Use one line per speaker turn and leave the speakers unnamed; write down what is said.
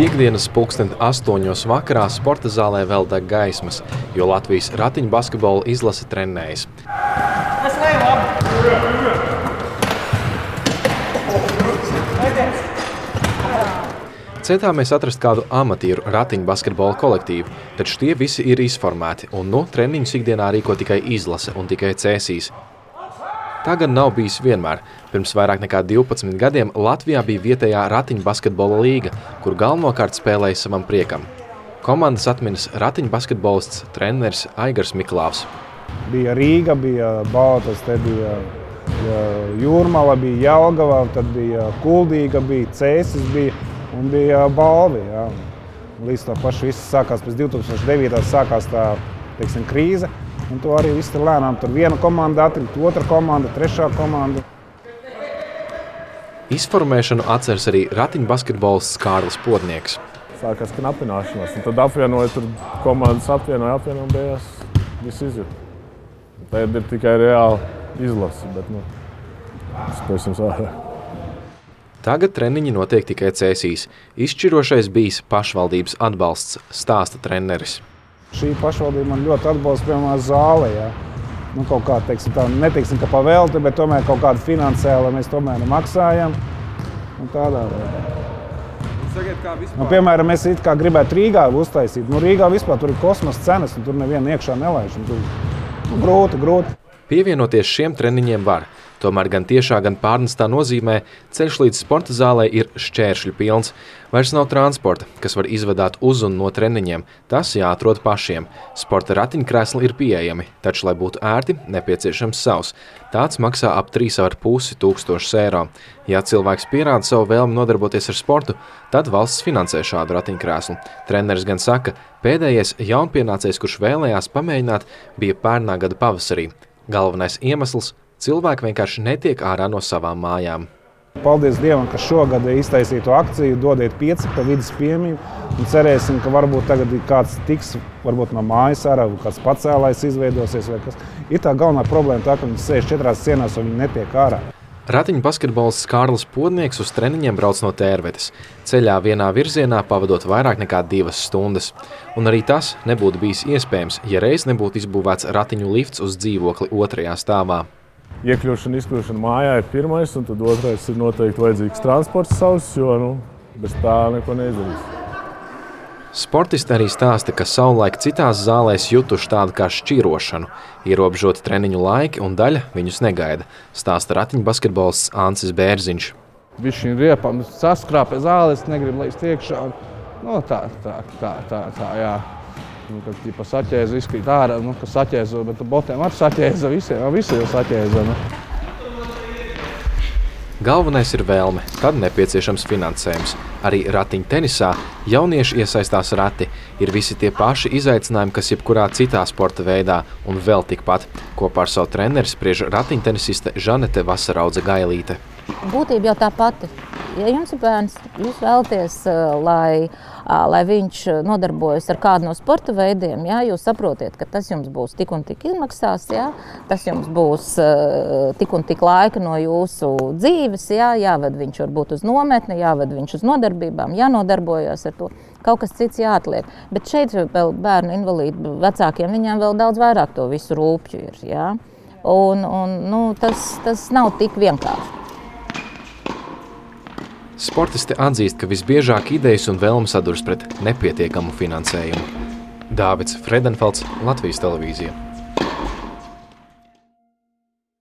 Piektdienas pulksten astoņos vakarā sporta zālē vēl deg gaismas, jo Latvijas ratiņu basketbola izlase trenējas. Centāmies atrast kādu amatieru ratiņu basketbola kolektīvu, taču tie visi ir izformēti un nu treniņus ikdienā rīko tikai izlase un tikai cēsīs. Tā gan nav bijis vienmēr. Pirms vairāk nekā 12 gadiem Latvijā bija vietējā ratiņu basketbola līga, kur galvenokārt spēlēja savam priekam. Komandas atminas ratiņu basketbolists treneris Aigars Miklāvs.
Bija Rīga, bija Baltas, te bija Jūrmala, bija Jelgava, tad bija Kuldīga, bija Cēsis, bija un bija balvi. Jā. Līdz to pašu viss sākās pēc 2009. sākās tā teiksim, krīze. Un to arī viss tur lēnām. Tur viena komanda atrita, otra komanda, trešā komanda.
Izformēšanu atceras arī ratiņu basketbols Kārlis Podnieks.
Sākās knapināšanās, un tad apvienoja tur komandas apvienoja, apvienoja un beigās viss izjūt. Tagad ir tikai reāli izlase, bet nu, spēsim sārā.
Tagad treniņi notiek tikai cēsīs. Izšķirošais bijis pašvaldības atbalsts, stāsta treneris.
Šī pašvaldība man ļoti atbalsta, piemēram, zālē. Jā. Nu, kaut kā, teiksim, tā, neteiksim, ka pavēlti, bet tomēr kaut kādu finansiāli mēs tomēr maksājam. Un tādā veidā. Nu, piemēram, es gribētu Rīgā uztaisīt. Nu, Rīgā vispār tur ir kosmosa cenas, un tur nevienu iekšā nelaiž. Tur nu, grūti, grūti.
Pievienoties šiem treniņiem var. Tomēr gan tiešā, gan pārnestā nozīmē ceļš līdz sporta zālē ir šķēršļu pilns. Vairs nav transporta, kas var izvadāt uz un no treniņiem. Tas jāatrod pašiem. Sporta ratiņkrēsli ir pieejami, taču, lai būtu ērti, nepieciešams savs. Tāds maksā ap 3,5 tūkstošus eiro. Ja cilvēks pierāda savu vēlmi nodarboties ar sportu, tad valsts finansē šādu ratiņkrēslu. Treneris gan saka, pēdējais jaunpienācējs, kurš vēlējās pamēģināt, bija pērnā gada pavasarī. Galvenais iemesls Cilvēki vienkārši netiek ārā no savām mājām.
Paldies Dievam, ka šogad iztaisītu akciju, dodiet pieci pa vidus piemību. Cerēsim, ka varbūt tagad kāds tiks varbūt no mājas ārā, kāds pacēlājs izveidosies. Ir tā galvenā problēma, tā, ka viņi sēž četrās sienās un viņi netiek ārā.
Ratiņu basketbols Kārlis Podnieks uz treniņiem brauc no tērvetes. Ceļā vienā virzienā pavadot vairāk nekā divas stundas. Un arī tas nebūtu bijis iespējams, ja reiz nebūtu izbūvēts ratiņu lifts uz dzīvokli otrajā stāvā
iekļūšana, izkļūšana mājā ir pirmais, un tad otrais ir noteikti vajadzīgs transports savs, jo nu, bez tā neko neizdarīs.
Sportisti arī stāsta, ka savulaik citās zālēs jutuši tādu kā šķirošanu, ierobežoti treniņu laiki un daļa viņus negaida, stāsta ratiņu basketbolists Ancis Bērziņš.
Viņš ir riepam, saskrāpē zāles, negrib laist iekšā. No, tā, tā, tā, tā, tā, jā. Nu, kad ģipa, saķēza izkrīt ārā, nu, ka saķēza, bet botiem arī saķēza, visiem, visi jau saķēza. Nu.
Galvenais ir vēlme, tad nepieciešams finansējums. Arī ratiņu tenisā jaunieši iesaistās rati. Ir visi tie paši izaicinājumi, kas jebkurā citā sporta veidā, un vēl tikpat. Kopā ar savu treneri spriež ratiņtenisiste Žanete Vasaraudze Gailīte.
Būtība jau tā pati. Ja jums ir bērns, jūs vēlaties, lai, lai viņš nodarbojas ar kādu no sporta veidiem, jā, jūs saprotiet, ka tas jums būs tik un tik izmaksās, jā, tas jums būs tik un tik laika no jūsu dzīves, jā, jāved viņš varbūt uz nometni, jāved viņš uz nodarbībām, jānodarbojas ar to. Kaut kas cits jāatliek. Bet šeit vēl bērnu invalīdu vecākiem viņiem vēl daudz vairāk to visu rūpju ir. Jā. Un, un, nu, tas, tas nav tik vienkārši.
Sportisti atzīst, ka visbiežāk idejas un vēlmes saduras pret nepietiekamu finansējumu. Dāvids Fredenfelds, Latvijas televīzija.